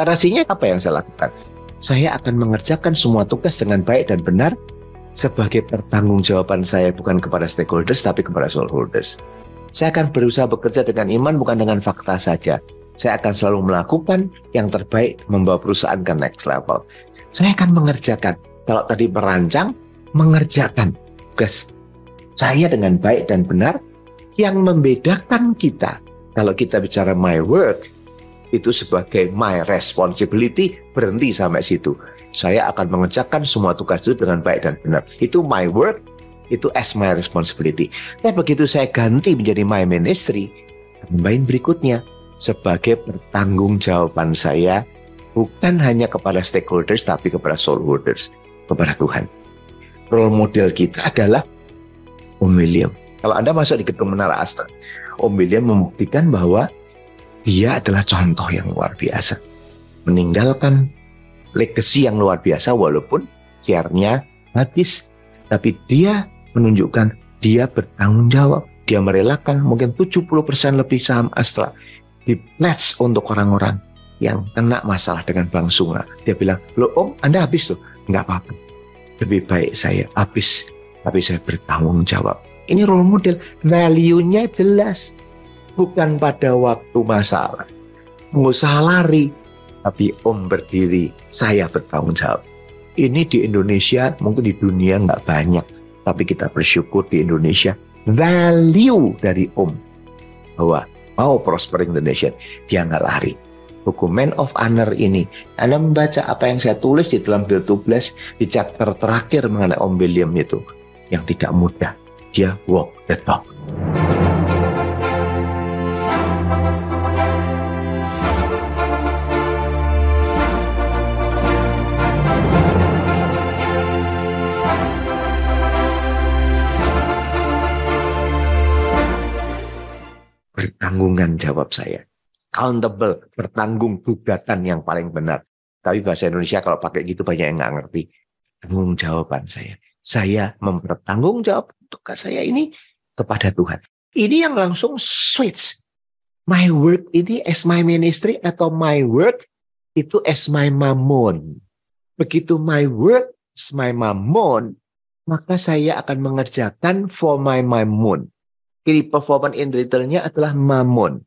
Deklarasinya apa yang saya lakukan? Saya akan mengerjakan semua tugas dengan baik dan benar sebagai pertanggungjawaban saya bukan kepada stakeholders tapi kepada shareholders. Saya akan berusaha bekerja dengan iman bukan dengan fakta saja. Saya akan selalu melakukan yang terbaik membawa perusahaan ke next level. Saya akan mengerjakan. Kalau tadi merancang, mengerjakan tugas saya dengan baik dan benar yang membedakan kita. Kalau kita bicara my work, itu sebagai my responsibility berhenti sampai situ. Saya akan mengerjakan semua tugas itu dengan baik dan benar. Itu my work, itu as my responsibility. Tapi begitu saya ganti menjadi my ministry, tambahin berikutnya sebagai pertanggungjawaban saya bukan hanya kepada stakeholders tapi kepada soulholders, kepada Tuhan. Role model kita adalah Om William. Kalau Anda masuk di gedung Menara Astra, Om William membuktikan bahwa dia adalah contoh yang luar biasa. Meninggalkan legacy yang luar biasa walaupun share-nya habis. Tapi dia menunjukkan dia bertanggung jawab. Dia merelakan mungkin 70% lebih saham Astra di pledge untuk orang-orang yang kena masalah dengan Bang Sunga. Dia bilang, lo om Anda habis tuh. Nggak apa-apa. Lebih baik saya habis. Tapi saya bertanggung jawab. Ini role model. Value-nya jelas bukan pada waktu masalah. Pengusaha lari, tapi om berdiri, saya bertanggung jawab. Ini di Indonesia, mungkin di dunia nggak banyak, tapi kita bersyukur di Indonesia value dari om bahwa mau prospering nation, dia nggak lari. Buku Man of Honor ini, Anda membaca apa yang saya tulis di dalam Bill to Bless di chapter terakhir mengenai Om William itu, yang tidak mudah. Dia walk the talk. Pertanggungan jawab saya. Accountable, bertanggung gugatan yang paling benar. Tapi bahasa Indonesia kalau pakai gitu banyak yang nggak ngerti. Tanggung jawaban saya. Saya mempertanggung jawab tugas saya ini kepada Tuhan. Ini yang langsung switch. My work ini as my ministry atau my work itu as my mammon. Begitu my work as my mammon, maka saya akan mengerjakan for my mammon key performance indicator-nya adalah mamon.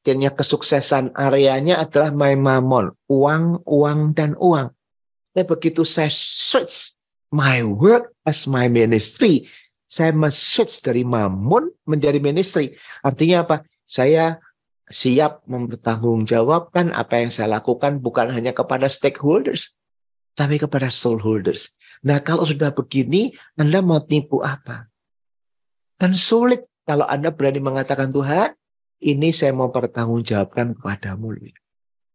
Akhirnya kesuksesan areanya adalah my mamon. Uang, uang, dan uang. Dan begitu saya switch my work as my ministry, saya switch dari mamon menjadi ministry. Artinya apa? Saya siap mempertanggungjawabkan apa yang saya lakukan bukan hanya kepada stakeholders, tapi kepada soulholders. Nah kalau sudah begini, Anda mau tipu apa? Dan sulit kalau Anda berani mengatakan Tuhan, ini saya mau pertanggungjawabkan kepadamu.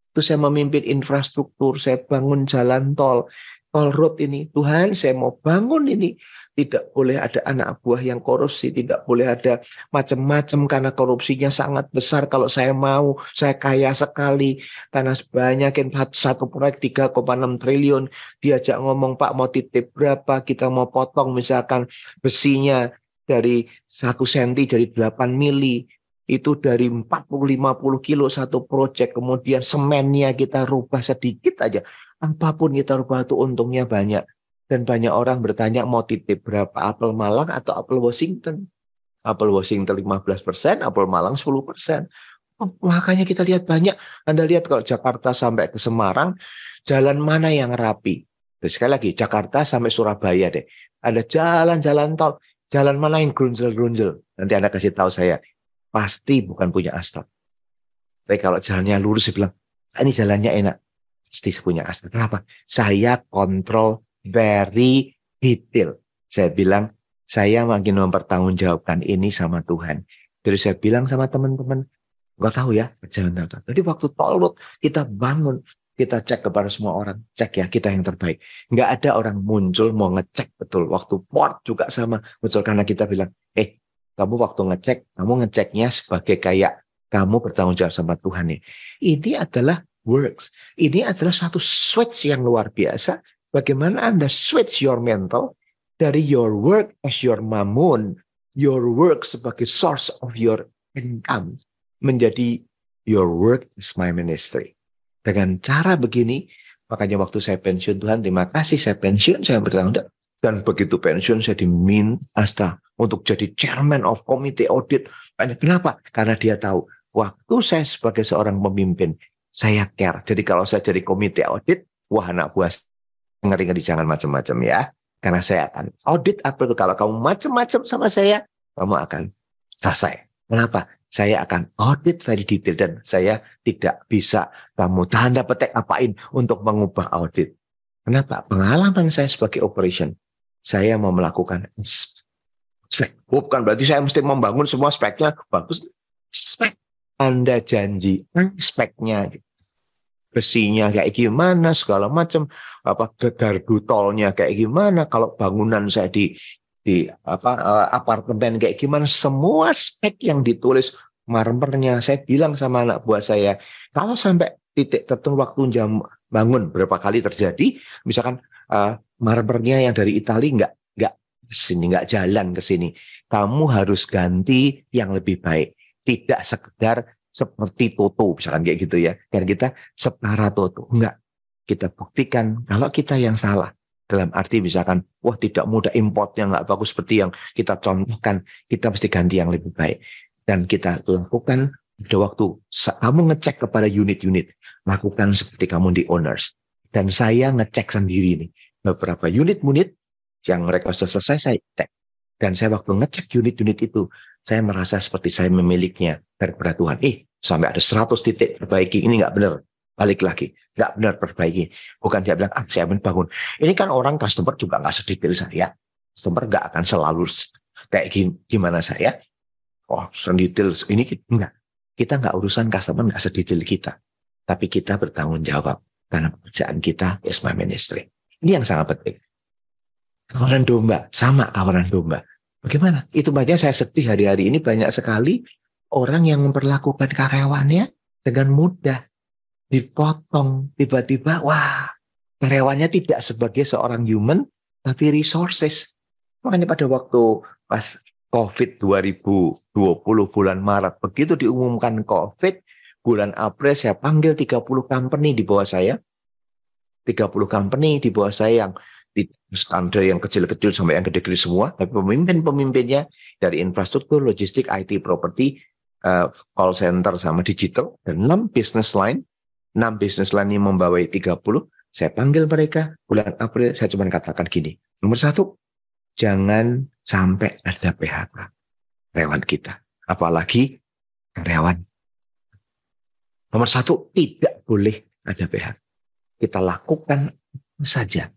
Itu saya memimpin infrastruktur, saya bangun jalan tol, tol road ini. Tuhan, saya mau bangun ini. Tidak boleh ada anak buah yang korupsi, tidak boleh ada macam-macam karena korupsinya sangat besar. Kalau saya mau, saya kaya sekali karena sebanyakin satu proyek 3,6 triliun. Diajak ngomong, Pak mau titip berapa, kita mau potong misalkan besinya dari satu senti jadi 8 mili itu dari 40-50 kilo satu proyek kemudian semennya kita rubah sedikit aja apa pun kita rubah itu untungnya banyak dan banyak orang bertanya mau titip berapa apel Malang atau apel Washington apel Washington 15%, apel Malang 10%. Oh, makanya kita lihat banyak. Anda lihat kalau Jakarta sampai ke Semarang, jalan mana yang rapi? Terus sekali lagi, Jakarta sampai Surabaya deh. Ada jalan-jalan tol Jalan mana yang grunjel-grunjel? Nanti Anda kasih tahu saya. Pasti bukan punya Astra. Tapi kalau jalannya lurus, saya bilang, ah, ini jalannya enak. Pasti punya Astra. Kenapa? Saya kontrol very detail. Saya bilang, saya makin mempertanggungjawabkan ini sama Tuhan. Jadi saya bilang sama teman-teman, nggak tahu ya, jalan Jadi waktu tol kita bangun, kita cek kepada semua orang, cek ya kita yang terbaik. Nggak ada orang muncul mau ngecek betul. Waktu port juga sama muncul karena kita bilang, eh kamu waktu ngecek, kamu ngeceknya sebagai kayak kamu bertanggung jawab sama Tuhan nih. Ini adalah works. Ini adalah satu switch yang luar biasa. Bagaimana Anda switch your mental dari your work as your mamun, your work sebagai source of your income menjadi your work is my ministry Dengan cara begini, makanya waktu saya pensiun Tuhan, terima kasih saya pensiun, saya bertanggung jawab. Dan begitu pensiun saya diminta untuk jadi chairman of committee audit. Kenapa? Karena dia tahu waktu saya sebagai seorang pemimpin, saya care. Jadi kalau saya jadi komite audit, wah anak buah ngeri-ngeri jangan macam-macam ya. Karena saya akan audit apa itu. Kalau kamu macam-macam sama saya, kamu akan selesai. Kenapa? Saya akan audit very detail dan saya tidak bisa kamu tanda petik apain untuk mengubah audit. Kenapa? Pengalaman saya sebagai operation, saya mau melakukan spek. Bukan berarti saya mesti membangun semua speknya bagus. Spek. Anda janji speknya besinya kayak gimana segala macam apa gardu tolnya kayak gimana kalau bangunan saya di di apa uh, apartemen kayak gimana semua spek yang ditulis marmernya saya bilang sama anak buah saya kalau sampai titik tertentu waktu jam bangun berapa kali terjadi misalkan uh, marmernya yang dari Italia nggak nggak sini nggak jalan ke sini kamu harus ganti yang lebih baik tidak sekedar seperti Toto, misalkan kayak gitu ya. Dan kita setara Toto. Enggak. Kita buktikan kalau kita yang salah. Dalam arti misalkan, wah tidak mudah importnya nggak bagus seperti yang kita contohkan. Kita mesti ganti yang lebih baik. Dan kita lakukan pada waktu kamu ngecek kepada unit-unit. Lakukan seperti kamu di owners. Dan saya ngecek sendiri nih. Beberapa unit-unit yang mereka sudah selesai, saya cek. Dan saya waktu ngecek unit-unit itu, saya merasa seperti saya memilikinya daripada Tuhan. Eh, sampai ada 100 titik perbaiki. Ini nggak benar. Balik lagi. Nggak benar perbaiki. Bukan dia bilang, ah saya bangun. Ini kan orang customer juga nggak sedetail saya. Customer nggak akan selalu kayak gimana saya. Oh, sedetail ini enggak. Kita nggak urusan customer nggak sedetail kita. Tapi kita bertanggung jawab. Karena pekerjaan kita is my ministry. Ini yang sangat penting. Kawanan domba, sama kawanan domba Bagaimana? Itu saja saya sedih hari-hari ini banyak sekali orang yang memperlakukan karyawannya dengan mudah. Dipotong tiba-tiba, wah karyawannya tidak sebagai seorang human, tapi resources. Makanya pada waktu pas COVID 2020 bulan Maret, begitu diumumkan COVID, bulan April saya panggil 30 company di bawah saya. 30 company di bawah saya yang standar yang kecil-kecil sampai yang gede-gede semua, tapi pemimpin-pemimpinnya dari infrastruktur, logistik, IT, properti, uh, call center sama digital, dan 6 business line, 6 business line yang membawai 30, saya panggil mereka bulan April, saya cuma katakan gini, nomor satu, jangan sampai ada PHK karyawan kita, apalagi karyawan. Nomor satu, tidak boleh ada PHK. Kita lakukan saja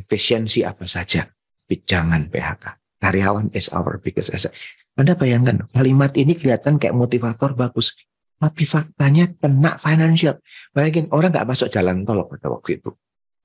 efisiensi apa saja. Tapi jangan PHK. Karyawan is our biggest asset. Anda bayangkan, kalimat ini kelihatan kayak motivator bagus. Tapi faktanya kena financial. Bayangin, orang nggak masuk jalan tol pada waktu itu.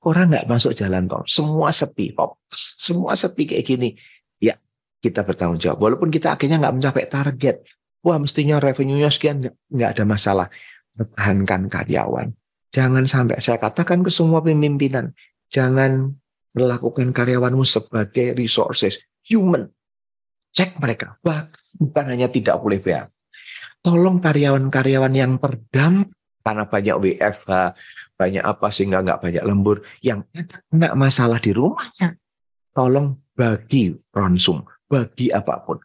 Orang nggak masuk jalan tol. Semua sepi. Semua sepi kayak gini. Ya, kita bertanggung jawab. Walaupun kita akhirnya nggak mencapai target. Wah, mestinya revenue-nya sekian. Nggak ada masalah. Pertahankan karyawan. Jangan sampai saya katakan ke semua pimpinan. Jangan melakukan karyawanmu sebagai resources human. Cek mereka. Bukan hanya tidak boleh PA. Tolong karyawan-karyawan yang terdampak karena banyak WFH, banyak apa sehingga nggak banyak lembur, yang ada kena masalah di rumahnya. Tolong bagi ronsum, bagi apa pun.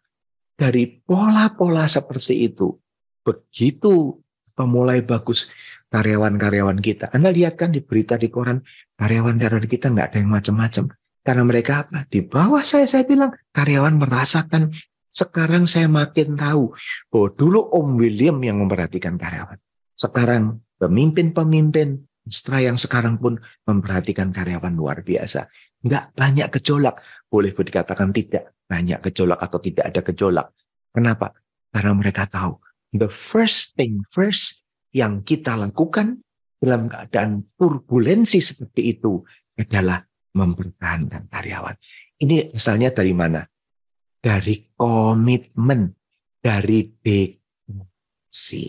Dari pola-pola seperti itu, begitu pemulai bagus, karyawan-karyawan kita. Anda lihat kan di berita di koran, karyawan-karyawan kita nggak ada yang macam-macam. Karena mereka apa? Di bawah saya, saya bilang, karyawan merasakan, sekarang saya makin tahu bahwa dulu Om William yang memperhatikan karyawan. Sekarang pemimpin-pemimpin setelah yang sekarang pun memperhatikan karyawan luar biasa. Nggak banyak gejolak. Boleh dikatakan tidak banyak gejolak atau tidak ada gejolak. Kenapa? Karena mereka tahu the first thing first yang kita lakukan dalam keadaan turbulensi seperti itu adalah mempertahankan karyawan. Ini misalnya dari mana? Dari komitmen, dari deklarasi.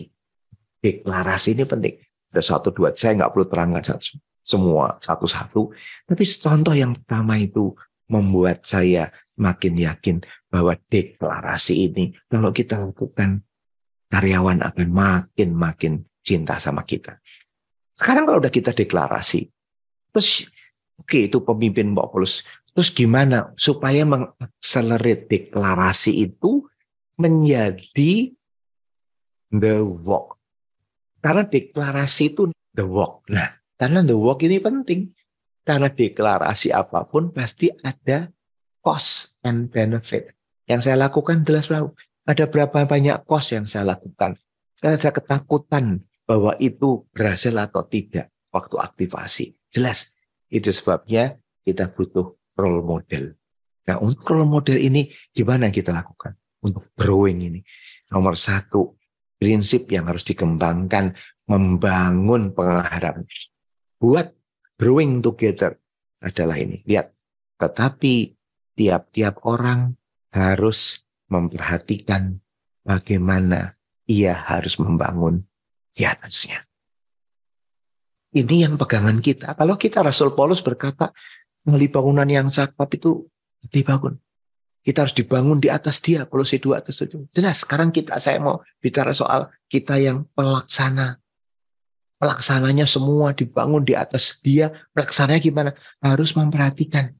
Deklarasi ini penting. Ada satu dua, saya nggak perlu terangkan satu, semua satu-satu. Tapi contoh yang pertama itu membuat saya makin yakin bahwa deklarasi ini kalau kita lakukan karyawan akan makin makin cinta sama kita. Sekarang kalau udah kita deklarasi, terus oke okay, itu pemimpin Mbak Paulus, terus gimana supaya mengakselerate deklarasi itu menjadi the walk. Karena deklarasi itu the walk. Nah, karena the walk ini penting. Karena deklarasi apa pun pasti ada cost and benefit. Yang saya lakukan jelas tahu. Ada berapa banyak cost yang saya lakukan. Ada ketakutan bahwa itu berhasil atau tidak waktu aktivasi. Jelas. Itu sebabnya kita butuh role model. Nah untuk role model ini gimana kita lakukan? Untuk growing ini. Nomor satu, prinsip yang harus dikembangkan membangun pengharapan. Buat growing together adalah ini. Lihat, tetapi tiap-tiap orang harus memperhatikan bagaimana ia harus membangun di atasnya. Ini yang pegangan kita. Kalau kita Rasul Paulus berkata, melalui bangunan yang cakep itu dibangun. Kita harus dibangun di atas dia. Kalau si dua atas itu. Jelas sekarang kita saya mau bicara soal kita yang pelaksana. Pelaksananya semua dibangun di atas dia. Pelaksananya gimana? Harus memperhatikan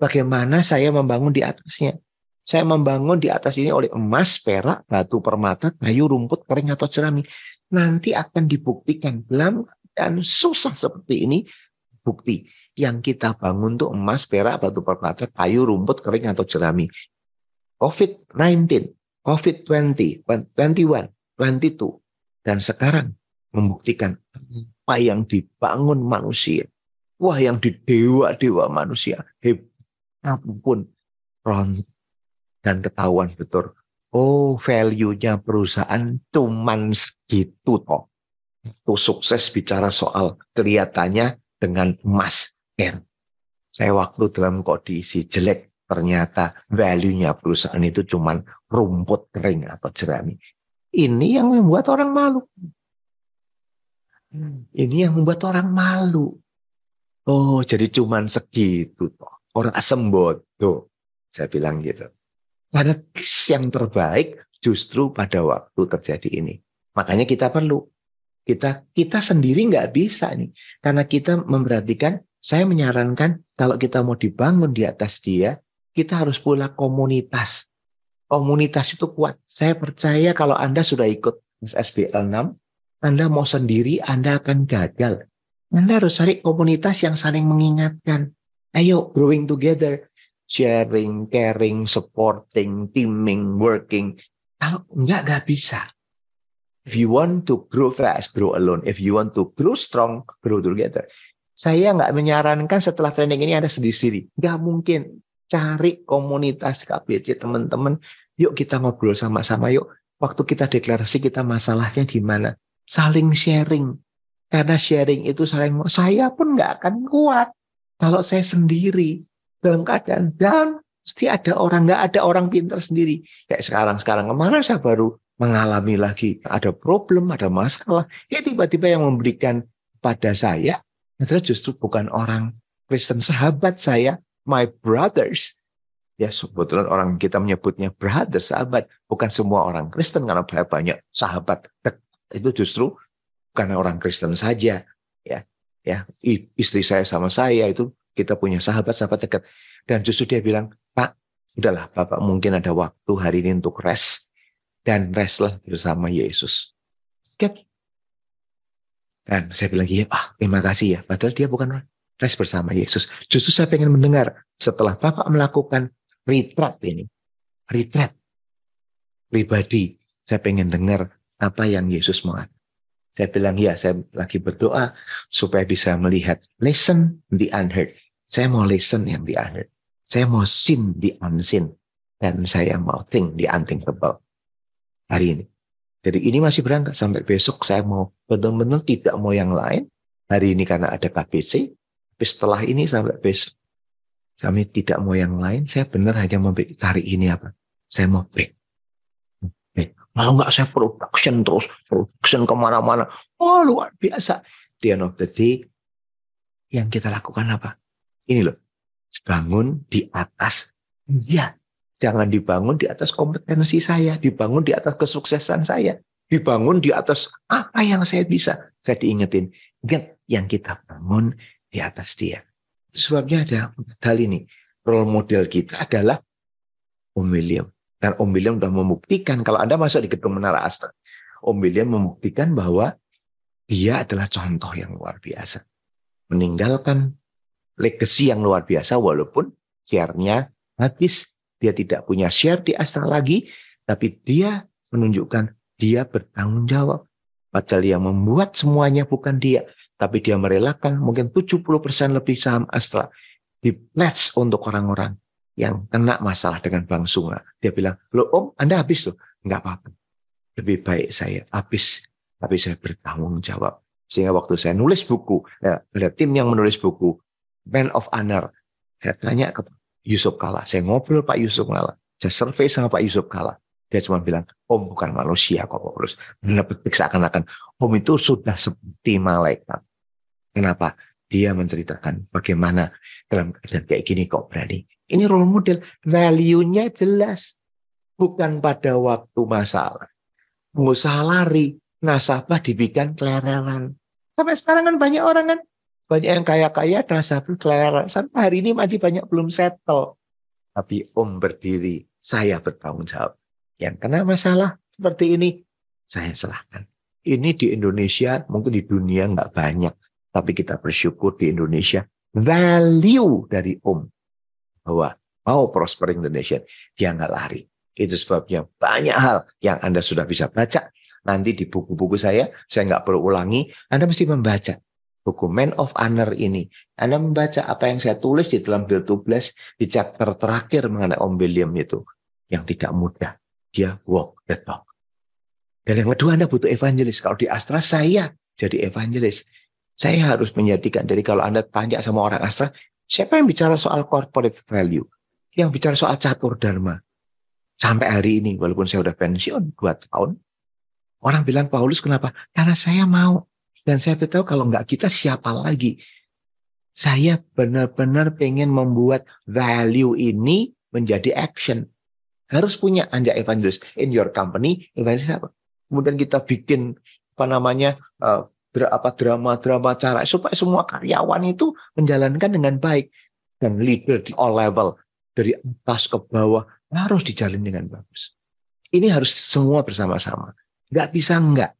bagaimana saya membangun di atasnya. Saya membangun di atas ini oleh emas, perak, batu permata, kayu, rumput, kering atau cerami. Nanti akan dibuktikan dalam dan susah seperti ini. Bukti yang kita bangun tuh emas, perak, batu permata, kayu, rumput, kering atau jerami. COVID-19, COVID-20, 21, 22, dan sekarang membuktikan apa yang dibangun manusia. Wah yang di dewa-dewa manusia. Hebat apa pun ron dan ketahuan betul oh value-nya perusahaan cuman segitu toh itu sukses bicara soal kelihatannya dengan emas kan saya waktu dalam kondisi jelek ternyata value-nya perusahaan itu cuman rumput kering atau jerami ini yang membuat orang malu ini yang membuat orang malu oh jadi cuman segitu toh orang sembodo. Saya bilang gitu. Karena yang terbaik justru pada waktu terjadi ini. Makanya kita perlu. Kita kita sendiri nggak bisa nih. Karena kita memperhatikan, saya menyarankan kalau kita mau dibangun di atas dia, kita harus pula komunitas. Komunitas itu kuat. Saya percaya kalau Anda sudah ikut SBL 6, Anda mau sendiri, Anda akan gagal. Anda harus cari komunitas yang saling mengingatkan. Ayo growing together, sharing, caring, supporting, teaming, working. Kalau enggak, enggak bisa. If you want to grow fast, grow alone. If you want to grow strong, grow together. Saya nggak menyarankan setelah training ini ada sendiri-sendiri. Nggak mungkin. Cari komunitas KBC teman-teman. Yuk kita ngobrol sama-sama. Yuk waktu kita deklarasi kita masalahnya di mana. Saling sharing. Karena sharing itu saling saya pun nggak akan kuat kalau saya sendiri dalam keadaan dan pasti ada orang nggak ada orang pintar sendiri. Kayak sekarang sekarang kemarin saya baru mengalami lagi ada problem, ada masalah. Ya tiba-tiba yang memberikan pada saya adalah justru bukan orang Kristen sahabat saya, my brothers. Ya sebetulnya orang kita menyebutnya brother, sahabat. Bukan semua orang Kristen karena banyak sahabat. Itu justru karena orang Kristen saja. Ya, ya istri saya sama saya itu kita punya sahabat-sahabat dekat dan justru dia bilang Pak udahlah Bapak mungkin ada waktu hari ini untuk rest dan restlah bersama Yesus Get. dan saya bilang iya Pak terima kasih ya padahal dia bukan rest bersama Yesus justru saya pengen mendengar setelah Bapak melakukan retreat ini retreat pribadi saya pengen dengar apa yang Yesus mengatakan saya bilang, ya saya lagi berdoa supaya bisa melihat listen the unheard. Saya mau listen yang the unheard. Saya mau sin the unseen. Dan saya mau think the unthinkable. Hari ini. Jadi ini masih berangkat sampai besok saya mau benar-benar tidak mau yang lain. Hari ini karena ada KBC. Tapi setelah ini sampai besok. Kami tidak mau yang lain. Saya benar hanya mau hari ini apa? Saya mau break kalau nggak saya production terus, production ke mana-mana. Oh luar biasa. Di end of the day, yang kita lakukan apa? Ini loh, bangun di atas ya Jangan dibangun di atas kompetensi saya, dibangun di atas kesuksesan saya, dibangun di atas apa yang saya bisa. Saya diingetin, ingat yang kita bangun di atas dia. Sebabnya ada hal ini. Role model kita adalah Om William. Dan Om William sudah membuktikan kalau Anda masuk di gedung Menara Astra, Om William membuktikan bahwa dia adalah contoh yang luar biasa. Meninggalkan legacy yang luar biasa walaupun share-nya habis. Dia tidak punya share di Astra lagi, tapi dia menunjukkan dia bertanggung jawab. Padahal yang membuat semuanya bukan dia, tapi dia merelakan mungkin 70% lebih saham Astra di pledge untuk orang-orang yang kena masalah dengan Bang Sunga. Dia bilang, lo om Anda habis loh. Enggak apa-apa. Lebih baik saya habis, tapi saya bertanggung jawab. Sehingga waktu saya nulis buku, ya, ada tim yang menulis buku, Man of Honor. Saya tanya ke Yusuf Kala, saya ngobrol Pak Yusuf Kala, saya survei sama Pak Yusuf Kala. Dia cuma bilang, Om bukan manusia kok Paulus. Benar seakan-akan Om itu sudah seperti malaikat. Kenapa? Dia menceritakan bagaimana dalam keadaan kayak gini kok berani. Ini role model. Value-nya jelas. Bukan pada waktu masalah. Pengusaha lari. Nasabah dibikin kelereran. Sampai sekarang kan banyak orang kan. Banyak yang kaya-kaya nasabah kelereran. Sampai hari ini masih banyak belum settle. Tapi om berdiri. Saya bertanggung jawab. Yang kena masalah seperti ini. Saya serahkan. Ini di Indonesia, mungkin di dunia nggak banyak. Tapi kita bersyukur di Indonesia value dari Om bahwa mau prospering the nation dia nggak lari. Itu sebabnya banyak hal yang Anda sudah bisa baca nanti di buku-buku saya. Saya nggak perlu ulangi. Anda mesti membaca buku Man of Honor ini. Anda membaca apa yang saya tulis di dalam Bill to Bless di chapter terakhir mengenai Om William itu yang tidak mudah. Dia walk the talk. Dan yang kedua Anda butuh evangelis. Kalau di Astra saya jadi evangelis. Saya harus menyatikan. Jadi kalau Anda tanya sama orang Astra, siapa yang bicara soal corporate value? Yang bicara soal catur dharma. Sampai hari ini, walaupun saya udah pensiun dua tahun, orang bilang Paulus kenapa? Karena saya mau. Dan saya beritahu kalau nggak kita siapa lagi? Saya benar-benar pengen membuat value ini menjadi action. Harus punya anja evangelis in your company. Evangelis apa? Kemudian kita bikin apa namanya uh, apa drama-drama cara supaya semua karyawan itu menjalankan dengan baik dan leader di all level dari atas ke bawah harus dijalin dengan bagus. Ini harus semua bersama-sama. Nggak bisa enggak.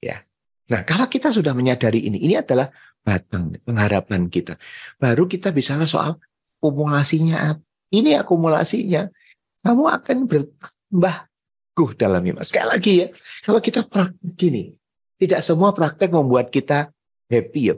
Ya. Nah, kalau kita sudah menyadari ini, ini adalah batang pengharapan kita. Baru kita bicara soal akumulasinya. Ini akumulasinya. Kamu akan bertambah guh dalam iman. Sekali lagi ya, kalau kita praktik gini, tidak semua praktek membuat kita happy ya.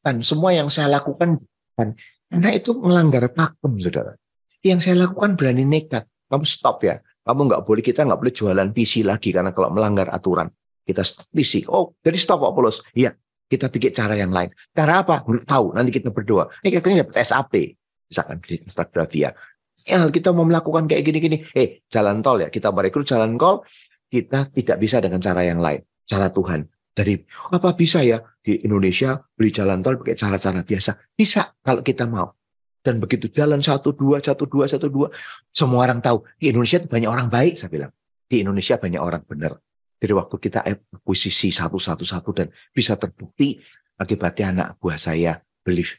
Dan semua yang saya lakukan kan karena itu melanggar pakem, saudara. Yang saya lakukan berani nekat. Kamu stop ya. Kamu nggak boleh kita nggak boleh jualan PC lagi karena kalau melanggar aturan kita PC. Oh, jadi stop Pak Polos. Iya, kita pikir cara yang lain. Cara apa? Nggak tahu. Nanti kita berdoa. Ini kayaknya dapat SAP. Misalkan di Instagram Ya, kita mau melakukan kayak gini-gini. Eh, jalan tol ya. Kita merekrut jalan tol. Kita tidak bisa dengan cara yang lain cara Tuhan. Dari apa bisa ya di Indonesia beli jalan tol pakai cara-cara biasa? Bisa kalau kita mau. Dan begitu jalan satu dua satu dua satu dua, semua orang tahu di Indonesia banyak orang baik. Saya bilang di Indonesia banyak orang benar. Dari waktu kita akuisisi satu satu satu dan bisa terbukti akibatnya anak buah saya belief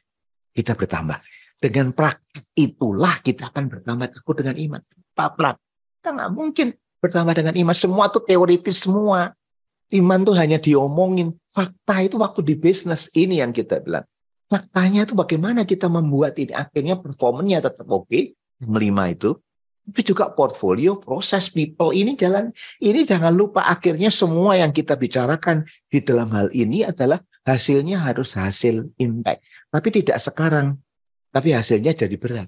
kita bertambah. Dengan praktik itulah kita akan bertambah takut dengan iman. Pak kita nggak mungkin bertambah dengan iman. Semua tuh teoritis semua. Iman tuh hanya diomongin. Fakta itu waktu di bisnis ini yang kita bilang. Faktanya itu bagaimana kita membuat ini. Akhirnya performanya tetap oke. Okay, melima itu. Tapi juga portfolio, proses, people ini jalan. Ini jangan lupa akhirnya semua yang kita bicarakan di dalam hal ini adalah hasilnya harus hasil impact. Tapi tidak sekarang. Tapi hasilnya jadi berat.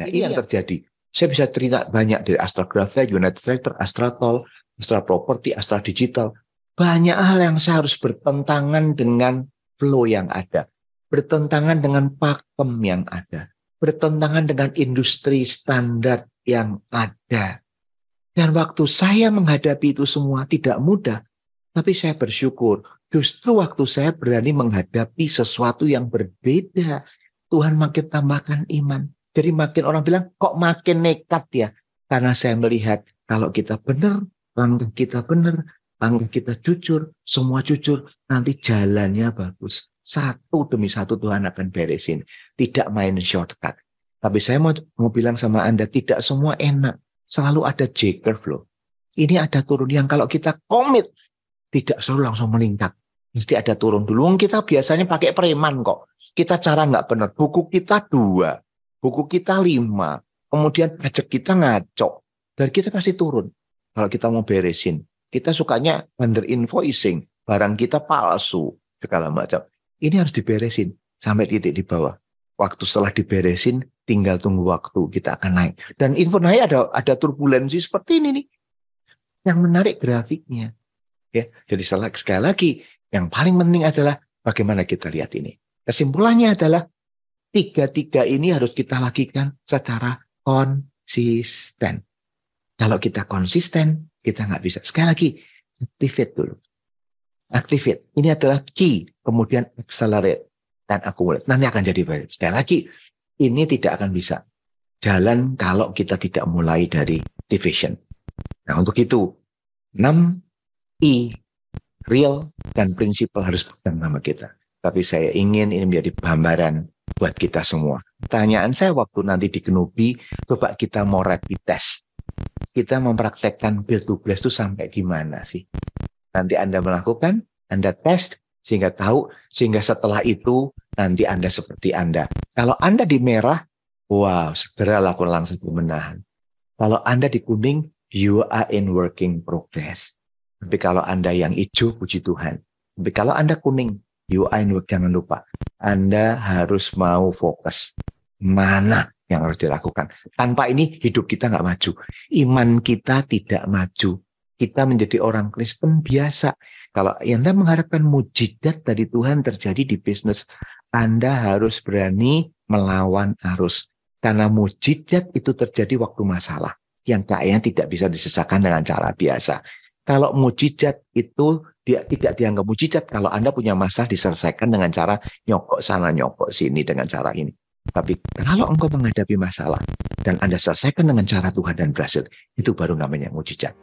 Nah ini, yang terjadi. Saya bisa terima banyak dari Astra Grafia, United Tractor, Astra Toll, Astra Property, Astra Digital banyak hal yang saya harus bertentangan dengan flow yang ada, bertentangan dengan pakem yang ada, bertentangan dengan industri standar yang ada. Dan waktu saya menghadapi itu semua tidak mudah, tapi saya bersyukur justru waktu saya berani menghadapi sesuatu yang berbeda, Tuhan makin tambahkan iman. Jadi makin orang bilang, kok makin nekat ya? Karena saya melihat kalau kita benar, langkah kita benar, Langkah kita jujur, semua jujur, nanti jalannya bagus. Satu demi satu Tuhan akan beresin. Tidak main shortcut. Tapi saya mau, mau bilang sama Anda, tidak semua enak. Selalu ada J-curve loh. Ini ada turun yang kalau kita komit, tidak selalu langsung meningkat. Mesti ada turun dulu. Kita biasanya pakai preman kok. Kita cara nggak benar. Buku kita dua. Buku kita lima. Kemudian pajak kita ngaco. Dan kita pasti turun. Kalau kita mau beresin. Kita sukanya under invoicing. Barang kita palsu. Segala macam. Ini harus diberesin sampai titik di bawah. Waktu setelah diberesin, tinggal tunggu waktu kita akan naik. Dan info naik ada ada turbulensi seperti ini nih. Yang menarik grafiknya. Ya, jadi sekali lagi yang paling penting adalah bagaimana kita lihat ini. Kesimpulannya adalah tiga-tiga ini harus kita lakukan secara konsisten. Kalau kita konsisten, kita nggak bisa. Sekali lagi, activate dulu. Activate. Ini adalah key. Kemudian accelerate dan accumulate. Nanti akan jadi baik. Sekali lagi, ini tidak akan bisa jalan kalau kita tidak mulai dari division. Nah, untuk itu, 6 I, real dan prinsipal harus pegang nama kita. Tapi saya ingin ini menjadi gambaran buat kita semua. Pertanyaan saya waktu nanti di Genubi, coba kita mau rapid test. Kita mempraktekkan build to bless itu sampai gimana sih? Nanti Anda melakukan, Anda tes, sehingga tahu, sehingga setelah itu nanti Anda seperti Anda. Kalau Anda di merah, wow, segera lakukan langsung pemenahan. Kalau Anda di kuning, you are in working progress. Tapi kalau Anda yang hijau, puji Tuhan. Tapi kalau Anda kuning, you are in work, jangan lupa. Anda harus mau fokus. Mana yang harus dilakukan. Tanpa ini hidup kita nggak maju. Iman kita tidak maju kita menjadi orang Kristen biasa. Kalau Anda mengharapkan mujizat dari Tuhan terjadi di bisnis, Anda harus berani melawan arus. Karena mujizat itu terjadi waktu masalah. Yang kayaknya tidak bisa disesakan dengan cara biasa. Kalau mujizat itu dia tidak dianggap mujizat kalau Anda punya masalah diselesaikan dengan cara nyokok sana nyokok sini dengan cara ini. Tapi kalau engkau menghadapi masalah dan Anda selesaikan dengan cara Tuhan dan berhasil, itu baru namanya mujizat.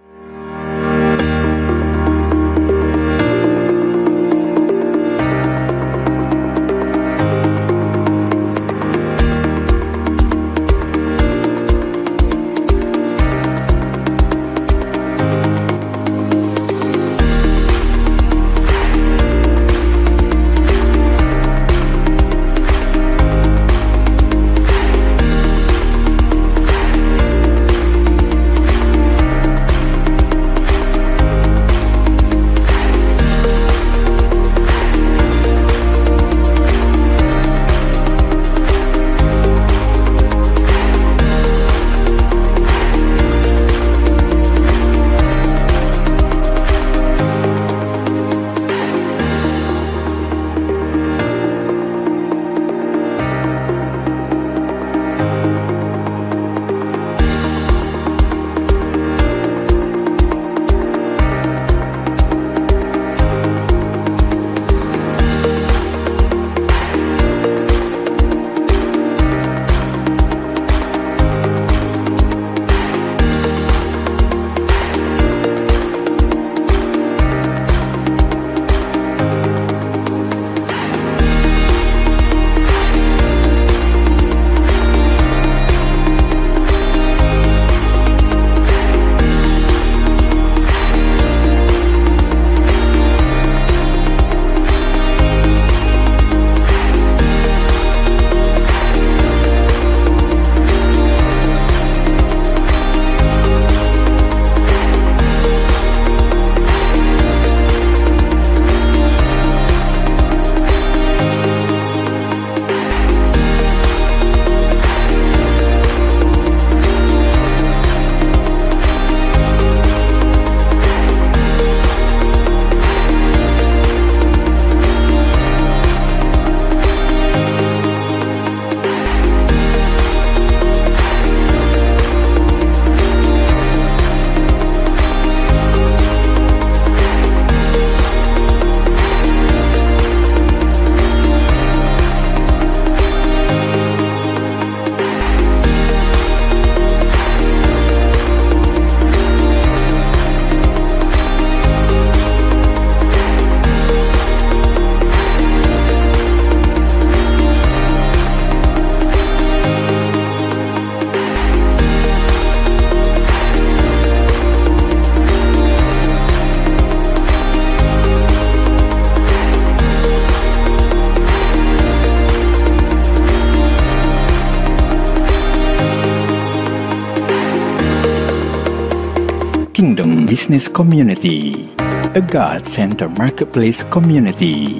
Business Community, a God Center Marketplace community.